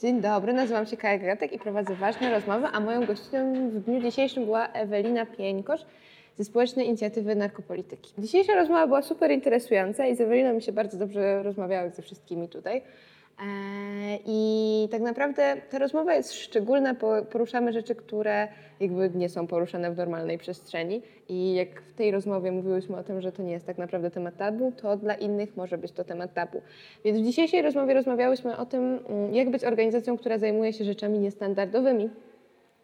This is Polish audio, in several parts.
Dzień dobry, nazywam się Kaja Gratek i prowadzę ważne rozmowy, a moją gościnią w dniu dzisiejszym była Ewelina Pieńkosz ze Społecznej Inicjatywy Narkopolityki. Dzisiejsza rozmowa była super interesująca i z Eweliną mi się bardzo dobrze rozmawiało ze wszystkimi tutaj. Eee, I tak naprawdę ta rozmowa jest szczególna, poruszamy rzeczy, które jakby nie są poruszane w normalnej przestrzeni. I jak w tej rozmowie mówiłyśmy o tym, że to nie jest tak naprawdę temat tabu, to dla innych może być to temat tabu. Więc w dzisiejszej rozmowie rozmawiałyśmy o tym, mm, jak być organizacją, która zajmuje się rzeczami niestandardowymi.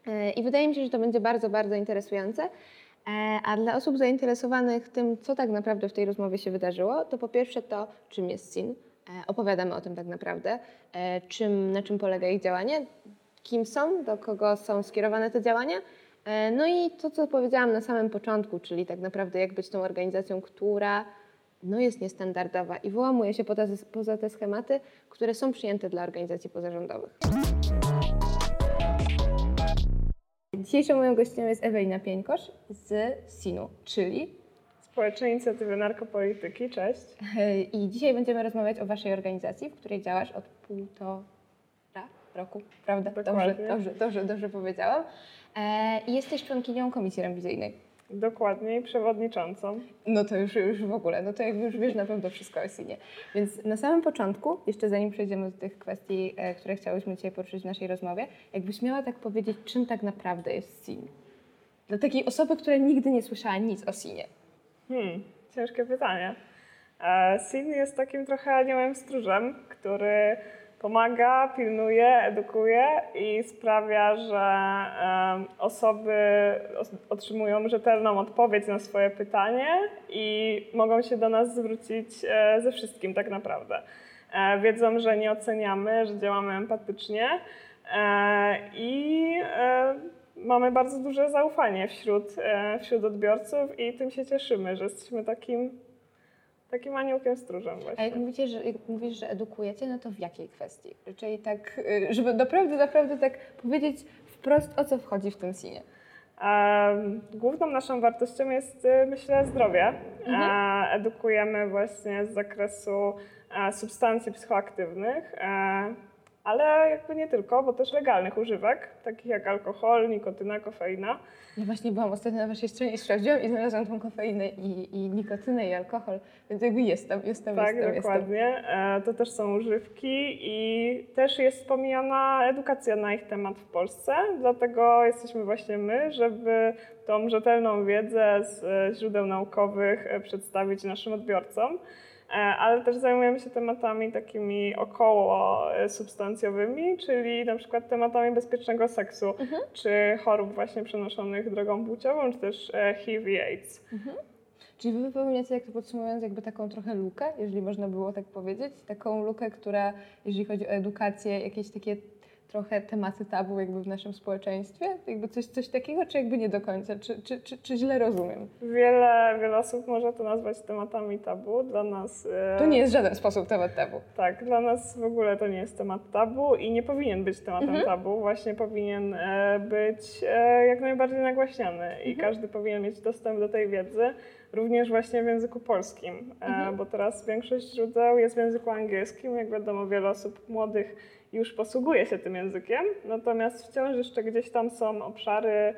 Eee, I wydaje mi się, że to będzie bardzo, bardzo interesujące. Eee, A dla osób zainteresowanych tym, co tak naprawdę w tej rozmowie się wydarzyło, to po pierwsze to, czym jest SIN. E, Opowiadamy o tym tak naprawdę, e, czym, na czym polega ich działanie, kim są, do kogo są skierowane te działania. E, No i to, co powiedziałam na samym początku, czyli tak naprawdę jak być tą organizacją, która no, jest niestandardowa i wyłamuje się poza, poza te schematy, które są przyjęte dla organizacji pozarządowych. Dzisiejszą moją gościnią jest Ewelina Pieńkosz z SIN-u, czyli Społecznej Inicjatywy Narkopolityki, cześć. I dzisiaj będziemy rozmawiać o Waszej organizacji, w której działasz od półtora roku, prawda? Dobrze, Dokładnie. dobrze, dobrze, dobrze powiedziałam. E, I jesteś członkinią komisji rewizyjnej. Dokładnie, i przewodniczącą. No to już, już w ogóle, no to jakby już wiesz na pewno wszystko o SIN-ie. Więc na samym początku, jeszcze zanim przejdziemy do tych kwestii, e, które chciałyśmy dzisiaj poruszyć w naszej rozmowie, jakbyś miała tak powiedzieć, czym tak naprawdę jest SIN? Dla takiej osoby, która nigdy nie słyszała nic o SIN-ie. Hmm, ciężkie pytanie. E, SIN jest takim trochę aniołem stróżem, który pomaga, pilnuje, edukuje i sprawia, że osoby os- otrzymują rzetelną odpowiedź na swoje pytanie i mogą się do nas zwrócić e, ze wszystkim tak naprawdę. E, Wiedzą, że nie oceniamy, że działamy empatycznie i mamy bardzo duże zaufanie wśród, e, wśród odbiorców i tym się cieszymy, że jesteśmy takim, takim aniołkiem stróżem A jak właśnie. mówicie, że, jak mówisz, że edukujecie, no to w jakiej kwestii? Czyli tak, y, żeby naprawdę, naprawdę tak powiedzieć wprost, o co wchodzi w tym sinie. Główną naszą wartością jest, y, myślę, zdrowie. Mhm. E, Edukujemy właśnie z zakresu e, substancji psychoaktywnych, e, ale jakby nie tylko, bo też legalnych używek, takich jak alkohol, nikotyna, kofeina. Ja właśnie byłam ostatnio na waszej stronie i sprawdziłam i znalazłam tą kofeinę i, i nikotynę i alkohol, więc jakby jestem, jestem, Tak, jestem, dokładnie. E, To też są używki i też jest wspomniana edukacja na ich temat w Polsce, dlatego jesteśmy właśnie my, żeby tą rzetelną wiedzę z e, źródeł naukowych e, przedstawić naszym odbiorcom. E, Ale też zajmujemy się tematami takimi około e, substancjowymi, czyli na przykład tematami bezpiecznego seksu, Mhm. czy chorób właśnie przenoszonych drogą płciową, czy też e, HIV i AIDS. Czyli wy wypełniacie, jak to podsumowując, jakby taką trochę lukę, jeżeli można było tak powiedzieć, taką lukę, która, jeżeli chodzi o edukację, jakieś takie trochę tematy tabu jakby w naszym społeczeństwie, jakby coś, coś takiego, czy jakby nie do końca, czy, czy, czy, czy źle rozumiem? Wiele, wiele osób może to nazwać tematami tabu. Dla nas. e, To nie jest w żaden sposób temat tabu. Tak, dla nas w ogóle to nie jest temat tabu i nie powinien być tematem Mhm. tabu. Właśnie powinien e, być e, jak najbardziej nagłaśniany i Mhm. każdy powinien mieć dostęp do tej wiedzy, również właśnie w języku polskim, e, Mhm. bo teraz większość źródeł jest w języku angielskim. Jak wiadomo, wiele osób młodych już posługuje się tym językiem, natomiast wciąż jeszcze gdzieś tam są obszary,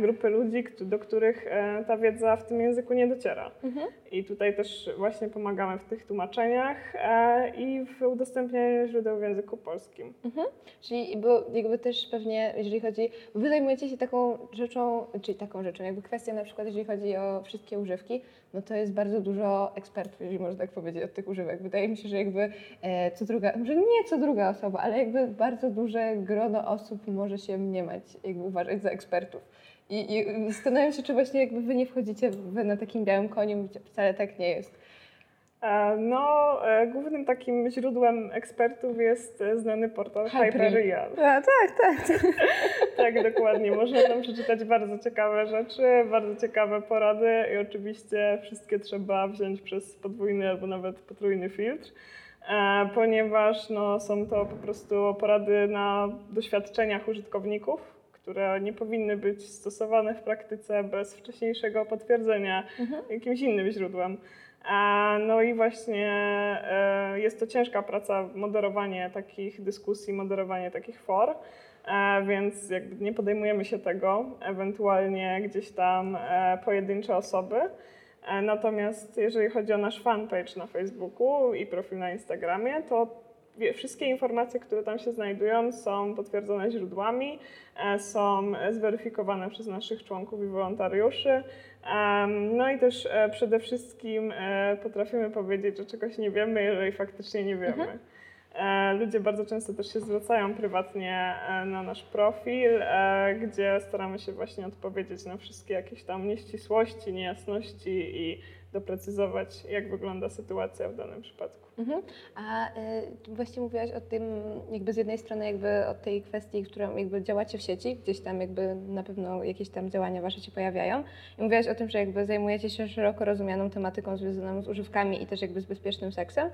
grupy ludzi, do których e, ta wiedza w tym języku nie dociera. Mhm. I tutaj też właśnie pomagamy w tych tłumaczeniach e, i w udostępnianiu źródeł w języku polskim. Mhm. Czyli bo jakby też pewnie, jeżeli chodzi, wy zajmujecie się taką rzeczą, czyli taką rzeczą, jakby kwestia na przykład, jeżeli chodzi o wszystkie używki, no to jest bardzo dużo ekspertów, jeżeli można tak powiedzieć, od tych używek. Wydaje mi się, że jakby e, co druga, może nie co druga osoba, ale jakby bardzo duże grono osób może się mniemać, jakby uważać za ekspertów. I, i zastanawiam się, czy właśnie jakby wy nie wchodzicie wy na takim białym koniu, gdzie wcale tak nie jest. E, No, e, głównym takim źródłem ekspertów jest e, znany portal Hyperreal. A, tak, tak. Tak, dokładnie. Można tam przeczytać bardzo ciekawe rzeczy, bardzo ciekawe porady i oczywiście wszystkie trzeba wziąć przez podwójny albo nawet potrójny filtr, ponieważ no, są to po prostu porady na doświadczeniach użytkowników, które nie powinny być stosowane w praktyce bez wcześniejszego potwierdzenia Mhm. jakimś innym źródłem. No i właśnie e, jest to ciężka praca, moderowanie takich dyskusji, moderowanie takich for, e, więc jakby nie podejmujemy się tego, ewentualnie gdzieś tam e, pojedyncze osoby. Natomiast jeżeli chodzi o nasz fanpage na Facebooku i profil na Instagramie, to wszystkie informacje, które tam się znajdują, są potwierdzone źródłami, są zweryfikowane przez naszych członków i wolontariuszy. No i też e, przede wszystkim e, potrafimy powiedzieć, że czegoś nie wiemy, jeżeli faktycznie nie wiemy. Mhm. E, ludzie bardzo często też się zwracają prywatnie na nasz profil, gdzie staramy się właśnie odpowiedzieć na wszystkie jakieś tam nieścisłości, niejasności i doprecyzować, jak wygląda sytuacja w danym przypadku. Mhm. A y, właśnie mówiłaś o tym, jakby z jednej strony jakby o tej kwestii, którą jakby działacie w sieci, gdzieś tam jakby na pewno jakieś tam działania wasze się pojawiają. I mówiłaś o tym, że jakby zajmujecie się szeroko rozumianą tematyką związaną z używkami i też jakby z bezpiecznym seksem.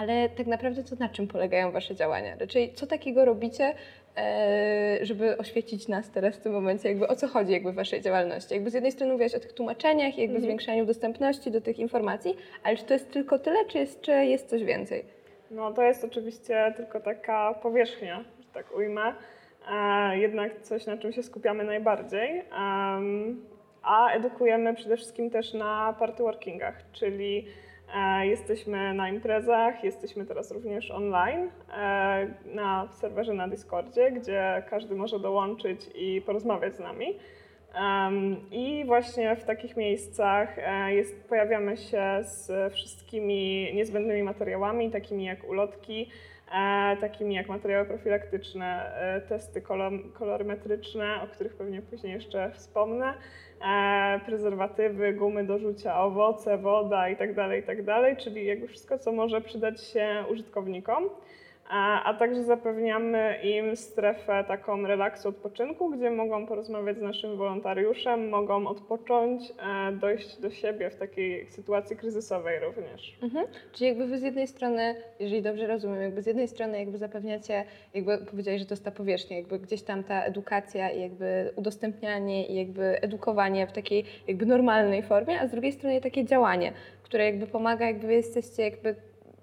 Ale tak naprawdę to na czym polegają Wasze działania? Czyli co takiego robicie, e, żeby oświecić nas teraz w tym momencie, jakby o co chodzi jakby w Waszej działalności? Jakby z jednej strony mówiłaś o tych tłumaczeniach i jakby mhm. zwiększaniu dostępności do tych informacji, ale czy to jest tylko tyle, czy jest, czy jest coś więcej? No to jest oczywiście tylko taka powierzchnia, że tak ujmę. E, jednak coś, na czym się skupiamy najbardziej. a edukujemy przede wszystkim też na partyworkingach, czyli E, jesteśmy na imprezach, jesteśmy teraz również online e, na serwerze na Discordzie, gdzie każdy może dołączyć i porozmawiać z nami. I właśnie w takich miejscach e, jest, pojawiamy się z wszystkimi niezbędnymi materiałami, takimi jak ulotki, takimi jak materiały profilaktyczne, testy kolorymetryczne, o których pewnie później jeszcze wspomnę, e, prezerwatywy, gumy do rzucia, owoce, woda itd., tak itd., tak czyli jakby wszystko, co może przydać się użytkownikom. A, także zapewniamy im strefę taką relaksu, odpoczynku, gdzie mogą porozmawiać z naszym wolontariuszem, mogą odpocząć, e, dojść do siebie w takiej sytuacji kryzysowej również. Mhm. Czyli jakby wy z jednej strony, jeżeli dobrze rozumiem, jakby z jednej strony jakby zapewniacie, jakby powiedziałeś, że to jest ta powierzchnia, jakby gdzieś tam ta edukacja i jakby udostępnianie i jakby edukowanie w takiej jakby normalnej formie, a z drugiej strony takie działanie, które jakby pomaga, jakby jesteście jakby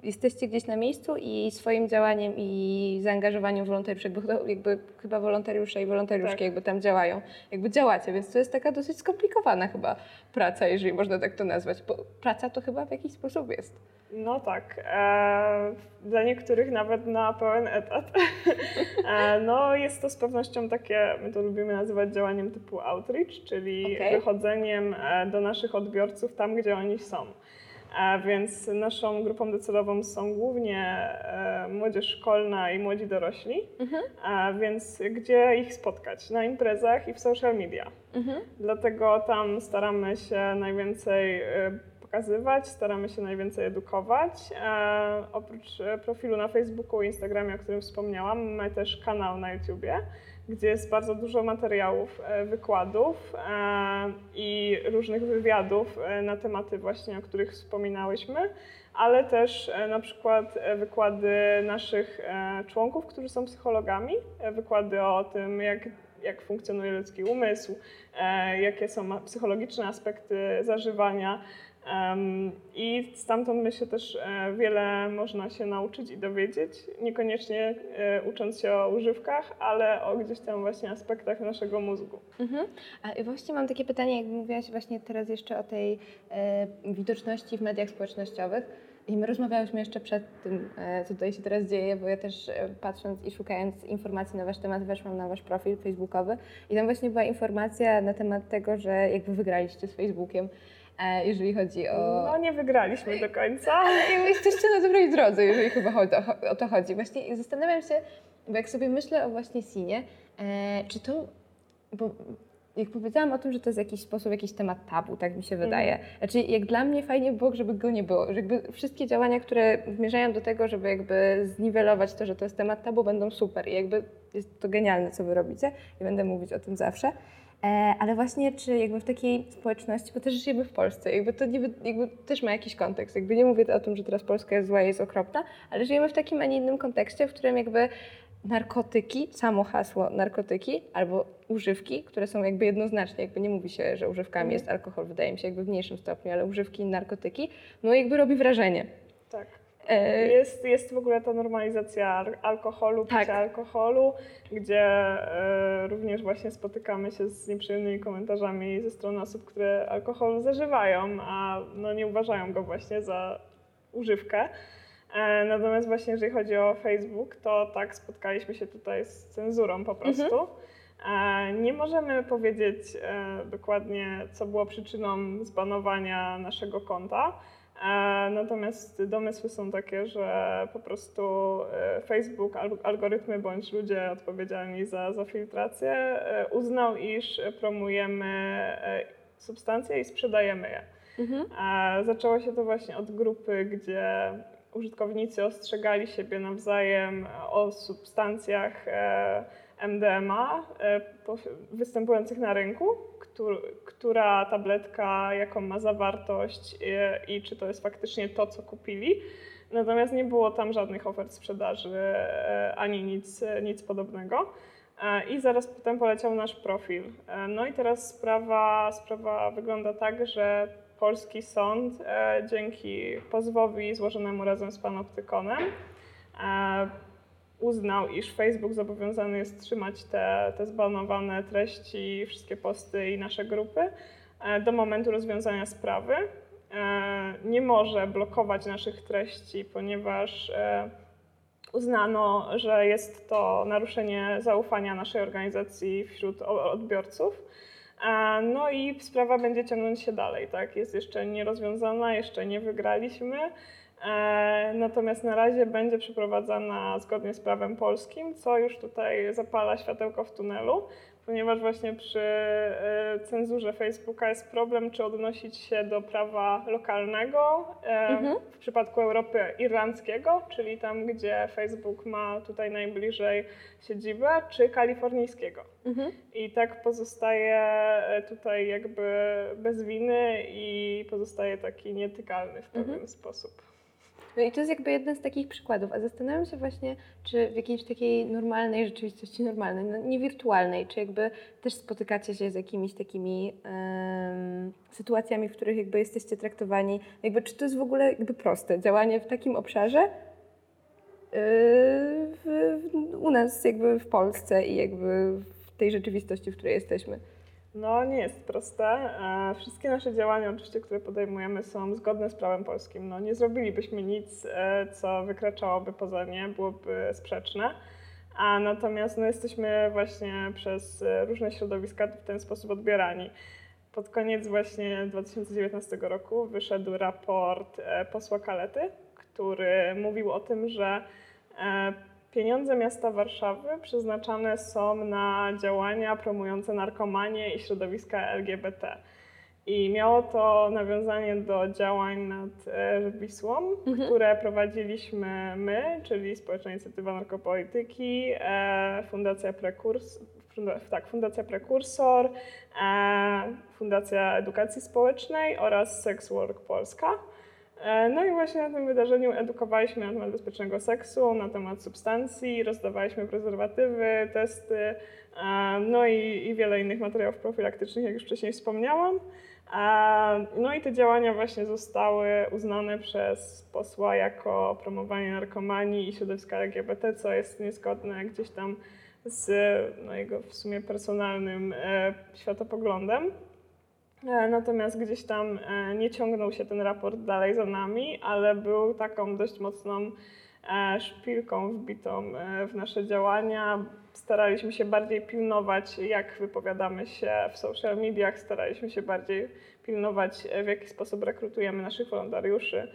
jesteście gdzieś na miejscu i swoim działaniem i zaangażowaniem wolontariuszy, jakby, jakby chyba wolontariusze i wolontariuszki tak. jakby tam działają, jakby działacie, więc to jest taka dosyć skomplikowana chyba praca, jeżeli można tak to nazwać. Bo praca to chyba w jakiś sposób jest. No tak. E, dla niektórych nawet na pełen etat. E, no jest to z pewnością takie, my to lubimy nazywać działaniem typu outreach, czyli okay. wychodzeniem e, do naszych odbiorców tam, gdzie oni są. A więc naszą grupą docelową są głównie e, młodzież szkolna i młodzi dorośli, mhm. a więc gdzie ich spotkać? Na imprezach i w social media. Mhm. Dlatego tam staramy się najwięcej e, pokazywać, staramy się najwięcej edukować. E, oprócz profilu na Facebooku i Instagramie, o którym wspomniałam, mamy też kanał na YouTubie gdzie jest bardzo dużo materiałów, e, wykładów e, i różnych wywiadów e, na tematy właśnie, o których wspominałyśmy, ale też na przykład wykłady naszych członków, którzy są psychologami, wykłady o tym, jak, jak funkcjonuje ludzki umysł, jakie są psychologiczne aspekty zażywania, i stamtąd myślę też e, wiele można się nauczyć i dowiedzieć, niekoniecznie e, ucząc się o używkach, ale o gdzieś tam właśnie aspektach naszego mózgu. Mhm. A właśnie mam takie pytanie, jak mówiłaś właśnie teraz jeszcze o tej e, widoczności w mediach społecznościowych. I my rozmawiałyśmy jeszcze przed tym, co tutaj się teraz dzieje, bo ja też patrząc i szukając informacji na Wasz temat, weszłam na Wasz profil facebookowy i tam właśnie była informacja na temat tego, że jakby wygraliście z Facebookiem. E, jeżeli chodzi o... No nie wygraliśmy do końca. Ale jesteście na dobrej drodze, jeżeli chyba o to chodzi. Właśnie zastanawiam się, bo jak sobie myślę o właśnie Sinie, e, czy to... Bo jak powiedziałam o tym, że to jest w jakiś sposób jakiś temat tabu, tak mi się wydaje. Mm. Znaczy, jak dla mnie fajnie było, żeby go nie było. Że jakby wszystkie działania, które zmierzają do tego, żeby jakby zniwelować to, że to jest temat tabu, będą super. I jakby jest to genialne, co wy robicie i będę mówić o tym zawsze. E, ale właśnie czy jakby w takiej społeczności, bo też żyjemy w Polsce, jakby to nie, jakby też ma jakiś kontekst, jakby nie mówię o tym, że teraz Polska jest zła i jest okropna, ale żyjemy w takim, a nie innym kontekście, w którym jakby narkotyki, samo hasło narkotyki albo używki, które są jakby jednoznacznie, jakby nie mówi się, że używkami Mhm. jest alkohol, wydaje mi się jakby w mniejszym stopniu, ale używki i narkotyki, no jakby robi wrażenie. Tak. E, Jest, jest w ogóle ta normalizacja al- alkoholu, Tak. picia alkoholu, gdzie e, również właśnie spotykamy się z nieprzyjemnymi komentarzami ze strony osób, które alkohol zażywają, a no, nie uważają go właśnie za używkę. E, natomiast właśnie jeżeli chodzi o Facebook, to tak spotkaliśmy się tutaj z cenzurą po prostu. E, Nie możemy powiedzieć dokładnie, co było przyczyną zbanowania naszego konta. E, Natomiast domysły są takie, że po prostu e, Facebook, al- algorytmy bądź ludzie odpowiedzialni za, za filtrację e, uznał, iż promujemy substancje i sprzedajemy je. mhm. Zaczęło się to właśnie od grupy, gdzie użytkownicy ostrzegali siebie nawzajem o substancjach MDMA występujących na rynku, która tabletka, jaką ma zawartość e, i czy to jest faktycznie to, co kupili. Natomiast nie było tam żadnych ofert sprzedaży e, ani nic, nic podobnego. E, I zaraz potem poleciał nasz profil. E, No i teraz sprawa, sprawa wygląda tak, że polski sąd e, dzięki pozwowi złożonemu razem z Panoptykonem e, uznał, iż Facebook zobowiązany jest trzymać te, te zbanowane treści, wszystkie posty i nasze grupy e, do momentu rozwiązania sprawy. E, Nie może blokować naszych treści, ponieważ e, uznano, że jest to naruszenie zaufania naszej organizacji wśród odbiorców. No i sprawa będzie ciągnąć się dalej, tak? Jest jeszcze nierozwiązana, jeszcze nie wygraliśmy. E, Natomiast na razie będzie przeprowadzana zgodnie z prawem polskim, co już tutaj zapala światełko w tunelu, ponieważ właśnie przy e, cenzurze Facebooka jest problem, czy odnosić się do prawa lokalnego, e, Mhm. w przypadku Europy irlandzkiego, czyli tam, gdzie Facebook ma tutaj najbliżej siedzibę, czy kalifornijskiego. Mhm. I tak pozostaje tutaj jakby bez winy i pozostaje taki nietykalny w pewien Mhm. sposób. No i to jest jakby jeden z takich przykładów, a zastanawiam się właśnie, czy w jakiejś takiej normalnej rzeczywistości, normalnej, no nie wirtualnej, czy jakby też spotykacie się z jakimiś takimi em, sytuacjami, w których jakby jesteście traktowani, jakby czy to jest w ogóle jakby proste, działanie w takim obszarze? Yy, w, w, u nas jakby w Polsce i jakby w tej rzeczywistości, w której jesteśmy. No, nie jest proste. E, Wszystkie nasze działania, oczywiście, które podejmujemy, są zgodne z prawem polskim. No, nie zrobilibyśmy nic, e, co wykraczałoby poza nie, byłoby sprzeczne. A natomiast no, jesteśmy właśnie przez e, różne środowiska w ten sposób odbierani. Pod koniec właśnie 2019 roku wyszedł raport posła Kalety, który mówił o tym, że Pieniądze miasta Warszawy przeznaczane są na działania promujące narkomanię i środowiska LGBT. I miało to nawiązanie do działań nad e, Wisłą, Mhm. które prowadziliśmy my, czyli Społeczna Inicjatywa Narkopolityki, e, Fundacja Prekurs, tak, Fundacja Prekursor, e, Fundacja Edukacji Społecznej oraz Sex Work Polska. E, No i właśnie na tym wydarzeniu edukowaliśmy na temat bezpiecznego seksu, na temat substancji, rozdawaliśmy prezerwatywy, testy, e, no i, i wiele innych materiałów profilaktycznych, jak już wcześniej wspomniałam. E, No i te działania właśnie zostały uznane przez posła jako promowanie narkomanii i środowiska LGBT, co jest niezgodne gdzieś tam z no, jego w sumie personalnym światopoglądem. E, Natomiast gdzieś tam e, nie ciągnął się ten raport dalej za nami, ale był taką dość mocną e, szpilką wbitą w nasze działania. Staraliśmy się bardziej pilnować, jak wypowiadamy się w social mediach, staraliśmy się bardziej pilnować, w jaki sposób rekrutujemy naszych wolontariuszy,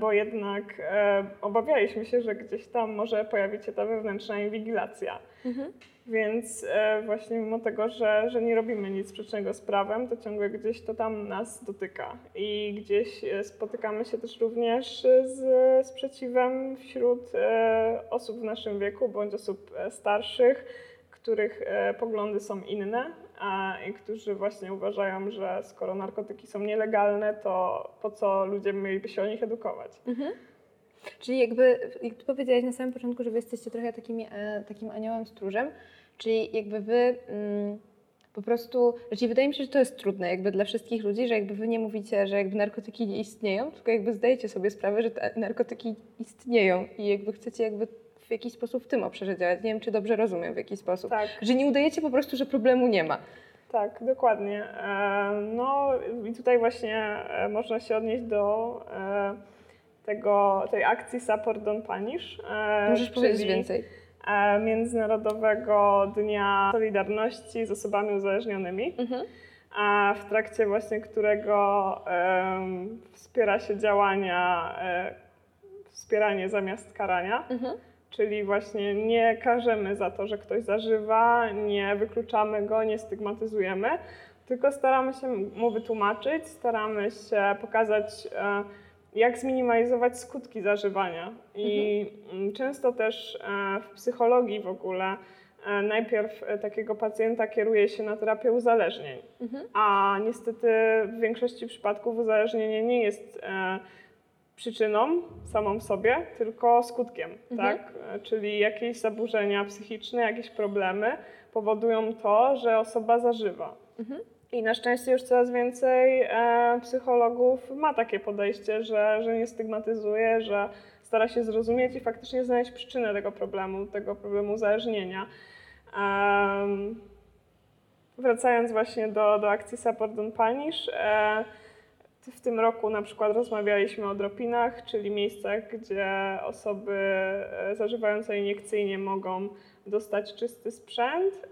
bo jednak e, obawialiśmy się, że gdzieś tam może pojawić się ta wewnętrzna inwigilacja. Mhm. Więc e, właśnie mimo tego, że, że nie robimy nic sprzecznego z prawem, to ciągle gdzieś to tam nas dotyka. I gdzieś e, spotykamy się też również z sprzeciwem wśród e, osób w naszym wieku bądź osób e, starszych, których e, poglądy są inne i którzy właśnie uważają, że skoro narkotyki są nielegalne, to po co ludzie mieliby się o nich edukować. Mhm. Czyli jakby, jak ty powiedziałaś na samym początku, że wy jesteście trochę takimi, e, takim aniołem stróżem, czyli jakby wy mm, po prostu, znaczy wydaje mi się, że to jest trudne jakby dla wszystkich ludzi, że jakby wy nie mówicie, że jakby narkotyki nie istnieją, tylko jakby zdajecie sobie sprawę, że te narkotyki istnieją i jakby chcecie jakby jakiś sposób w tym obszarze działać. Nie wiem, czy dobrze rozumiem w jakiś sposób. Tak. Że nie udajecie po prostu, że problemu nie ma. Tak, dokładnie. E, No i tutaj właśnie e, można się odnieść do e, tego, tej akcji Support Don't Punish. Możesz powiedzieć więcej. Międzynarodowego Dnia Solidarności z osobami uzależnionymi, Mhm. a w trakcie właśnie którego wspiera się działania wspieranie zamiast karania. Mhm. Czyli właśnie nie karzemy za to, że ktoś zażywa, nie wykluczamy go, nie stygmatyzujemy, tylko staramy się mu wytłumaczyć, staramy się pokazać, e, jak zminimalizować skutki zażywania. I mm, często też e, w psychologii w ogóle e, najpierw takiego pacjenta kieruje się na terapię uzależnień, Mhm. a niestety w większości przypadków uzależnienie nie jest przyczyną samą w sobie, tylko skutkiem, Mhm. tak? E, Czyli jakieś zaburzenia psychiczne, jakieś problemy powodują to, że osoba zażywa. Mhm. I na szczęście już coraz więcej e, psychologów ma takie podejście, że, że nie stygmatyzuje, że stara się zrozumieć i faktycznie znaleźć przyczynę tego problemu, tego problemu uzależnienia. Wracając właśnie do, do akcji Support Don't Punish, e, w tym roku na przykład rozmawialiśmy o dropinach, czyli miejscach, gdzie osoby e, zażywające iniekcyjnie mogą dostać czysty sprzęt.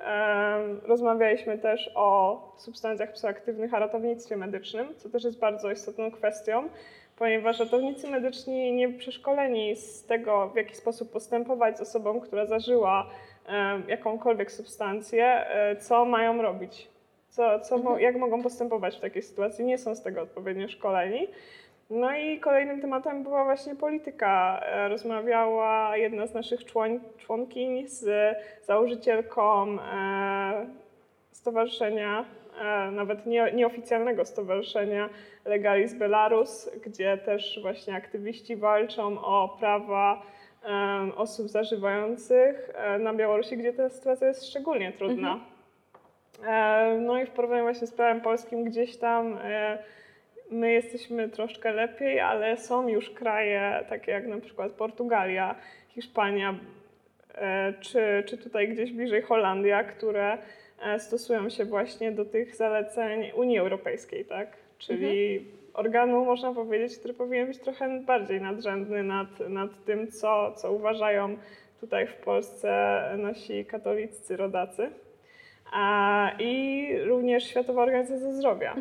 Rozmawialiśmy też o substancjach psychoaktywnych, a ratownictwie medycznym, co też jest bardzo istotną kwestią, ponieważ ratownicy medyczni nie przeszkoleni z tego, w jaki sposób postępować z osobą, która zażyła jakąkolwiek substancję, e, co mają robić. Co, co, mo- jak mogą postępować w takiej sytuacji, nie są z tego odpowiednio szkoleni. No i kolejnym tematem była właśnie polityka. E, Rozmawiała jedna z naszych człoń, członkiń z założycielką e, stowarzyszenia, e, nawet nie, nieoficjalnego stowarzyszenia Legalis Belarus, gdzie też właśnie aktywiści walczą o prawa osób zażywających na Białorusi, gdzie ta sytuacja jest szczególnie trudna. E, No i w porównaniu właśnie z prawem polskim gdzieś tam e, my jesteśmy troszkę lepiej, ale są już kraje takie jak na przykład Portugalia, Hiszpania, e, czy, czy tutaj gdzieś bliżej Holandia, które e, stosują się właśnie do tych zaleceń Unii Europejskiej, tak? Czyli organu, można powiedzieć, który powinien być trochę bardziej nadrzędny nad, nad tym, co, co uważają tutaj w Polsce nasi katoliccy rodacy. A, I również Światowa Organizacja Zdrowia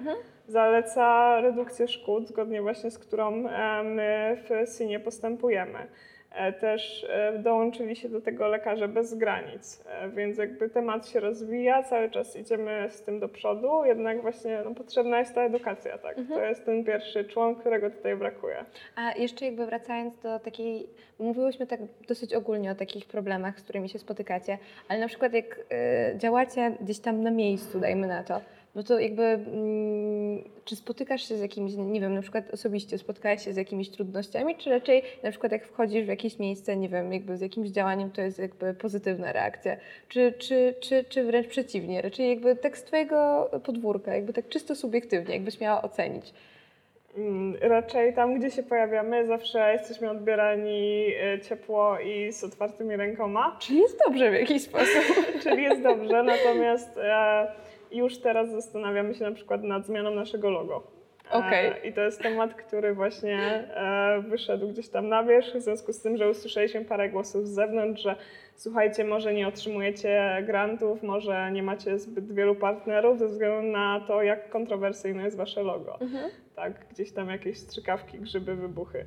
zaleca redukcję szkód, zgodnie właśnie z którą e, my w SINie postępujemy. E, Też e, dołączyli się do tego lekarze bez granic, e, więc jakby temat się rozwija, cały czas idziemy z tym do przodu, jednak właśnie no, potrzebna jest ta edukacja, tak? To jest ten pierwszy człon, którego tutaj brakuje. A jeszcze jakby wracając do takiej, mówiłyśmy tak dosyć ogólnie o takich problemach, z którymi się spotykacie, ale na przykład jak y, działacie gdzieś tam na miejscu, dajmy na to, no to jakby mm, czy spotykasz się z jakimiś, nie wiem, na przykład osobiście spotkałaś się z jakimiś trudnościami, czy raczej na przykład jak wchodzisz w jakieś miejsce, nie wiem, jakby z jakimś działaniem, to jest jakby pozytywna reakcja, czy, czy, czy, czy wręcz przeciwnie, raczej jakby tak z twojego podwórka, jakby tak czysto subiektywnie, jakbyś miała ocenić. Mm, Raczej tam, gdzie się pojawiamy, zawsze jesteśmy odbierani e, ciepło i z otwartymi rękoma. Czyli jest dobrze w jakiś sposób. Czyli jest dobrze, natomiast e, już teraz zastanawiamy się na przykład nad zmianą naszego logo. E, Okej. I to jest temat, który właśnie e, wyszedł gdzieś tam na wierzch, w związku z tym, że usłyszeliśmy parę głosów z zewnątrz, że słuchajcie, może nie otrzymujecie grantów, może nie macie zbyt wielu partnerów ze względu na to, jak kontrowersyjne jest wasze logo. Tak, gdzieś tam jakieś strzykawki, grzyby, wybuchy.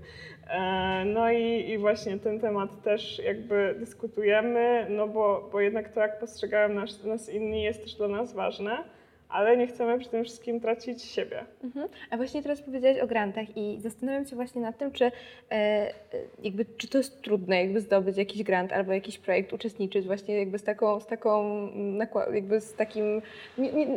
E, No i, i właśnie ten temat też jakby dyskutujemy, no bo, bo jednak to, jak postrzegają nas, nas inni, jest też dla nas ważne. Ale nie chcemy przy tym wszystkim tracić siebie. Mhm. A właśnie teraz powiedziałaś o grantach i zastanawiam się właśnie nad tym, czy, e, jakby, czy to jest trudne jakby zdobyć jakiś grant albo jakiś projekt, uczestniczyć właśnie jakby z taką, z taką jakby z takim,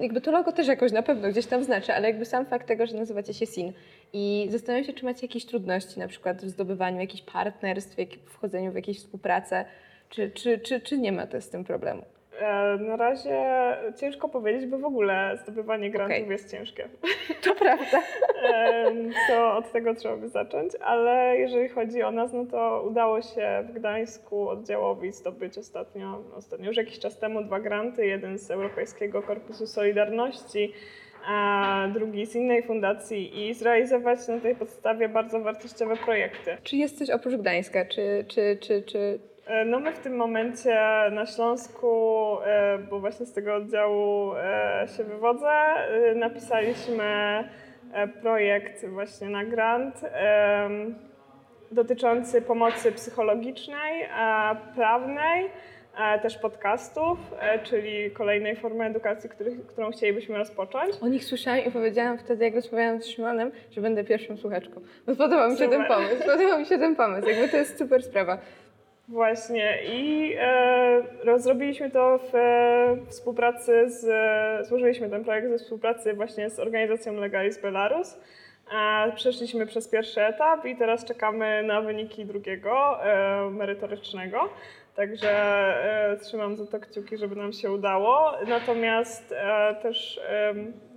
jakby to logo też jakoś na pewno gdzieś tam znaczy, ale jakby sam fakt tego, że nazywacie się SIN i zastanawiam się, czy macie jakieś trudności na przykład w zdobywaniu jakichś partnerstw, w wchodzeniu w jakieś współpracę, czy, czy, czy, czy nie ma to z tym problemu? E, na razie ciężko powiedzieć, bo w ogóle zdobywanie grantów okay. jest ciężkie. To prawda. to od tego trzeba by zacząć, ale jeżeli chodzi o nas, no to udało się w Gdańsku oddziałowi zdobyć ostatnio, ostatnio już jakiś czas temu dwa granty, jeden z Europejskiego Korpusu Solidarności, a drugi z innej fundacji i zrealizować na tej podstawie bardzo wartościowe projekty. Czy jest coś oprócz Gdańska? Czy, czy, czy, czy no my w tym momencie na Śląsku, e, bo właśnie z tego oddziału e, się wywodzę, napisaliśmy projekt właśnie na grant dotyczący pomocy psychologicznej, prawnej, też podcastów, czyli kolejnej formy edukacji, który, którą chcielibyśmy rozpocząć. O nich słyszałam i powiedziałam wtedy, jak rozmawiałam z Szymonem, że będę pierwszą słuchaczką. Bo podoba mi się super. ten pomysł, podoba mi się ten pomysł, jakby to jest super sprawa. Właśnie i e, rozrobiliśmy to w e, współpracy z, złożyliśmy ten projekt ze współpracy właśnie z organizacją Legalis Belarus. E, przeszliśmy przez pierwszy etap i teraz czekamy na wyniki drugiego, e, merytorycznego. Także e, trzymam za to kciuki, żeby nam się udało. Natomiast e, też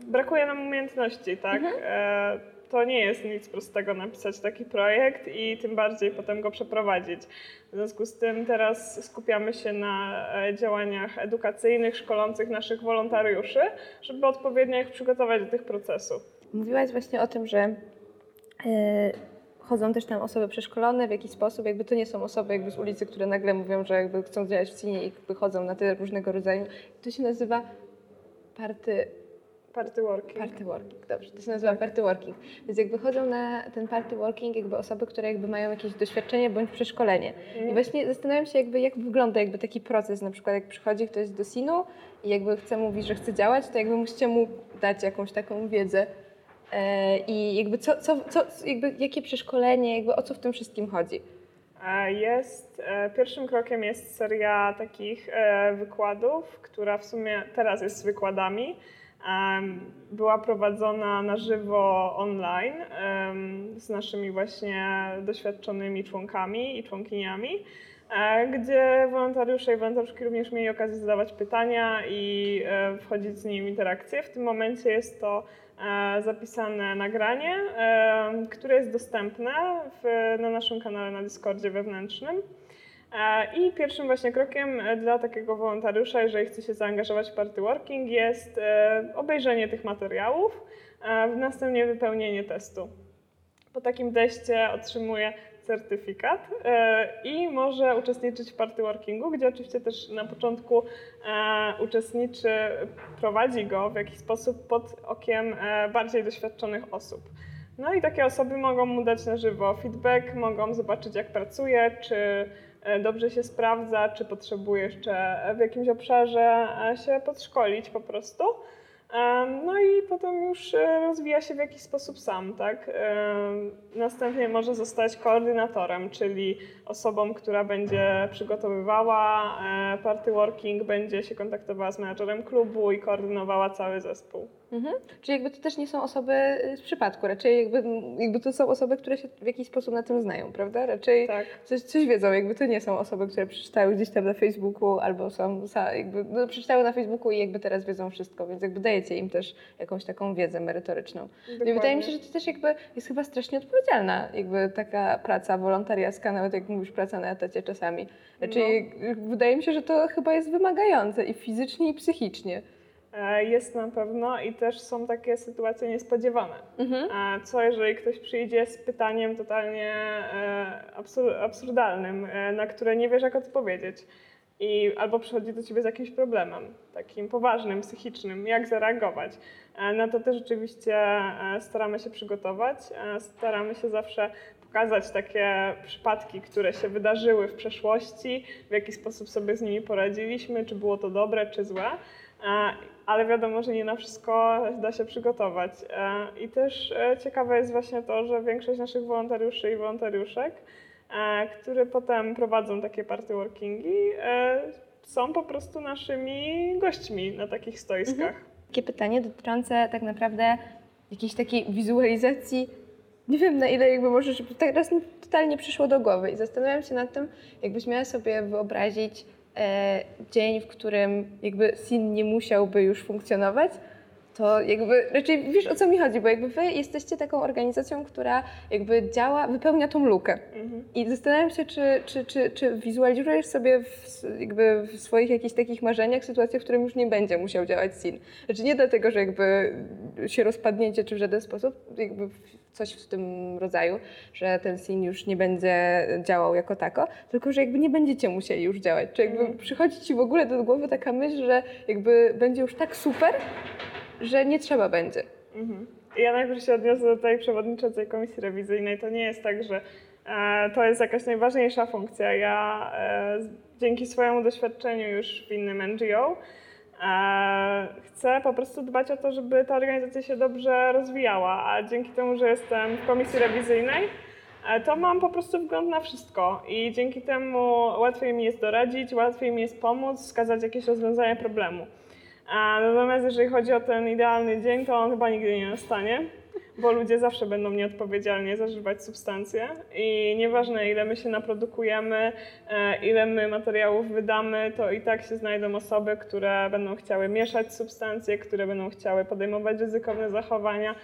brakuje nam umiejętności, tak? Mhm to nie jest nic prostego napisać taki projekt i tym bardziej potem go przeprowadzić. W związku z tym teraz skupiamy się na e, działaniach edukacyjnych, szkolących naszych wolontariuszy, żeby odpowiednio ich przygotować do tych procesów. Mówiłaś właśnie o tym, że yy, chodzą też tam osoby przeszkolone w jakiś sposób, jakby to nie są osoby jakby z ulicy, które nagle mówią, że jakby chcą działać w cinie i chodzą na te różnego rodzaju. To się nazywa party Party working. Party working, dobrze, to się nazywa party working. Więc jakby chodzą na ten party working jakby osoby, które jakby mają jakieś doświadczenie bądź przeszkolenie. I właśnie zastanawiam się jakby jak wygląda jakby taki proces, na przykład jak przychodzi ktoś do SIN-u i jakby chce mówić, że chce działać, to jakby musicie mu dać jakąś taką wiedzę e, i jakby co, co, co, jakby jakie przeszkolenie, jakby o co w tym wszystkim chodzi. E, jest, e, pierwszym krokiem jest seria takich wykładów, która w sumie teraz jest z wykładami, była prowadzona na żywo online z naszymi właśnie doświadczonymi członkami i członkiniami, e, gdzie wolontariusze i wolontariuszki również mieli okazję zadawać pytania i e, wchodzić z nimi w interakcję. W tym momencie jest to e, zapisane nagranie, które jest dostępne na naszym kanale na Discordzie wewnętrznym. E, I pierwszym właśnie krokiem e, dla takiego wolontariusza, jeżeli chce się zaangażować w party working, jest e, obejrzenie tych materiałów, następnie wypełnienie testu. Po takim teście otrzymuje certyfikat i może uczestniczyć w party workingu, gdzie oczywiście też na początku uczestniczy, prowadzi go w jakiś sposób pod okiem bardziej doświadczonych osób. No i takie osoby mogą mu dać na żywo feedback, mogą zobaczyć jak pracuje, czy E, dobrze się sprawdza, czy potrzebuje jeszcze w jakimś obszarze e, się podszkolić po prostu. No i potem już e, rozwija się w jakiś sposób sam, tak? Następnie może zostać koordynatorem, czyli osobą, która będzie przygotowywała party working, będzie się kontaktowała z menadżerem klubu i koordynowała cały zespół. Mhm. Czyli jakby to też nie są osoby y, z przypadku, raczej jakby, jakby to są osoby, które się w jakiś sposób na tym znają, prawda? Raczej tak. coś, coś wiedzą, jakby to nie są osoby, które przeczytały gdzieś tam na Facebooku albo są, jakby no, przeczytały na Facebooku i jakby teraz wiedzą wszystko, więc jakby dajecie im też jakąś taką wiedzę merytoryczną. No I wydaje mi się, że to też jakby jest chyba strasznie odpowiedzialna jakby taka praca wolontariacka, nawet jak mówisz praca na etacie czasami. Raczej no. wydaje mi się, że to chyba jest wymagające i fizycznie i psychicznie. E, jest na pewno i też są takie sytuacje niespodziewane. Mhm. E, co jeżeli ktoś przyjdzie z pytaniem totalnie e, absurdalnym, na które nie wiesz jak odpowiedzieć? I albo przychodzi do ciebie z jakimś problemem, takim poważnym, psychicznym, jak zareagować. Na to też rzeczywiście staramy się przygotować. Staramy się zawsze pokazać takie przypadki, które się wydarzyły w przeszłości, w jaki sposób sobie z nimi poradziliśmy, czy było to dobre, czy złe. Ale wiadomo, że nie na wszystko da się przygotować. E, I też e, ciekawe jest właśnie to, że większość naszych wolontariuszy i wolontariuszek, e, które potem prowadzą takie party workingi, są po prostu naszymi gośćmi na takich stoiskach. Mhm. Takie pytanie dotyczące tak naprawdę jakiejś takiej wizualizacji nie wiem na ile jakby możesz, teraz mi totalnie przyszło do głowy i zastanawiam się nad tym, jakbyś miała sobie wyobrazić dzień, w którym jakby SIN nie musiałby już funkcjonować, to jakby raczej wiesz o co mi chodzi, bo jakby wy jesteście taką organizacją, która jakby działa, wypełnia tą lukę. Mhm. I zastanawiam się, czy, czy, czy, czy wizualizujesz sobie w, jakby w swoich jakichś takich marzeniach sytuację, w którym już nie będzie musiał działać SIN. Znaczy nie dlatego, że jakby się rozpadniecie czy w żaden sposób, jakby coś w tym rodzaju, że ten SIN już nie będzie działał jako tako, tylko że jakby nie będziecie musieli już działać. Czy jakby mhm. przychodzi ci w ogóle do głowy taka myśl, że jakby będzie już tak super, że nie trzeba będzie. Mhm. Ja najpierw się odniosę do tej przewodniczącej komisji rewizyjnej. To nie jest tak, że e, to jest jakaś najważniejsza funkcja. Ja e, dzięki swojemu doświadczeniu już w innym NGO e, chcę po prostu dbać o to, żeby ta organizacja się dobrze rozwijała, a dzięki temu, że jestem w komisji rewizyjnej, to mam po prostu wgląd na wszystko i dzięki temu łatwiej mi jest doradzić, łatwiej mi jest pomóc, wskazać jakieś rozwiązanie problemu. Natomiast jeżeli chodzi o ten idealny dzień, to on chyba nigdy nie nastanie, bo ludzie zawsze będą nieodpowiedzialnie zażywać substancje i nieważne ile my się naprodukujemy, e, ile my materiałów wydamy, to i tak się znajdą osoby, które będą chciały mieszać substancje, które będą chciały podejmować ryzykowne zachowania,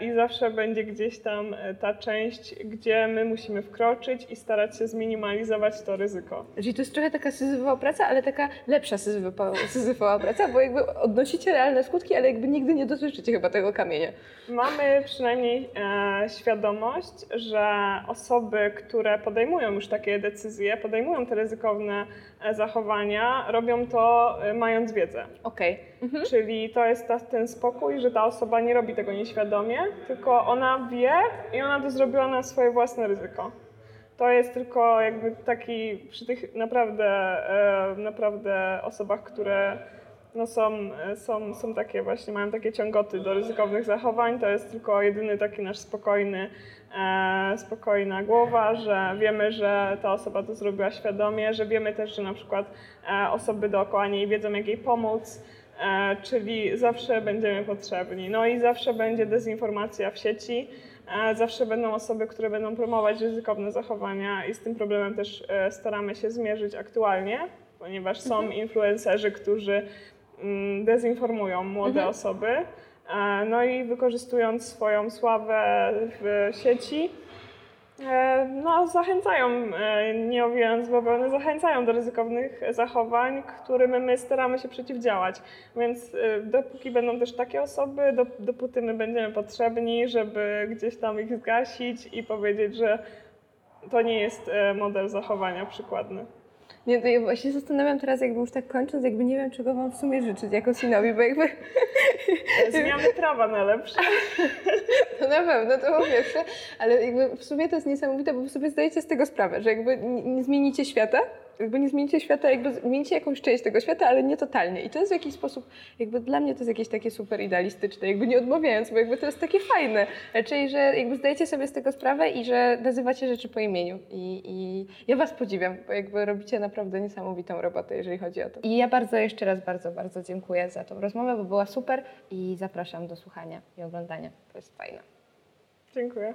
i zawsze będzie gdzieś tam e, ta część, gdzie my musimy wkroczyć i starać się zminimalizować to ryzyko. Czyli to jest trochę taka syzyfowa praca, ale taka lepsza syzyfowa praca, bo jakby odnosicie realne skutki, ale jakby nigdy nie dotyczycie chyba tego kamienia. Mamy przynajmniej e, świadomość, że osoby, które podejmują już takie decyzje, podejmują te ryzykowne e, zachowania, robią to e, mając wiedzę. Okej. Okay. Mhm. Czyli to jest ta, ten spokój, że ta osoba nie robi tego nieświadomie, tylko ona wie i ona to zrobiła na swoje własne ryzyko. To jest tylko jakby taki przy tych naprawdę, e, naprawdę osobach, które no są, są, są takie właśnie, mają takie ciągoty do ryzykownych zachowań. To jest tylko jedyny taki nasz spokojny, e, spokojna głowa, że wiemy, że ta osoba to zrobiła świadomie, że wiemy też, że na przykład e, osoby dookoła niej wiedzą, jak jej pomóc, e, czyli zawsze będziemy potrzebni. No i zawsze będzie dezinformacja w sieci. E, zawsze będą osoby, które będą promować ryzykowne zachowania i z tym problemem też e, staramy się zmierzyć aktualnie, ponieważ są mhm. influencerzy, którzy dezinformują młode mhm. osoby. E, no i wykorzystując swoją sławę w sieci, e, no, zachęcają, e, nie owijając bawełny, zachęcają do ryzykownych zachowań, którym my staramy się przeciwdziałać. Więc dopóki będą też takie osoby, dopóty my będziemy potrzebni, żeby gdzieś tam ich zgasić i powiedzieć, że to nie jest model zachowania przykładny. Nie, to ja właśnie zastanawiam teraz, jakby już tak kończąc, jakby nie wiem, czego wam w sumie życzyć jako synowi, bo jakby... Zmiany prawa na lepsze. To na pewno, to po pierwsze, ale jakby w sumie to jest niesamowite, bo sobie zdajecie z tego sprawę, że jakby nie zmienicie świata, jakby nie zmienicie świata, jakby zmienicie jakąś część tego świata, ale nie totalnie. I to jest w jakiś sposób, jakby dla mnie to jest jakieś takie super idealistyczne, jakby nie odmawiając, bo jakby to jest takie fajne. Czyli, że jakby zdajecie sobie z tego sprawę i że nazywacie rzeczy po imieniu. I, i ja was podziwiam, bo jakby robicie naprawdę niesamowitą robotę, jeżeli chodzi o to. I ja bardzo jeszcze raz bardzo, bardzo dziękuję za tą rozmowę, bo była super i zapraszam do słuchania i oglądania. To jest fajne. Dziękuję.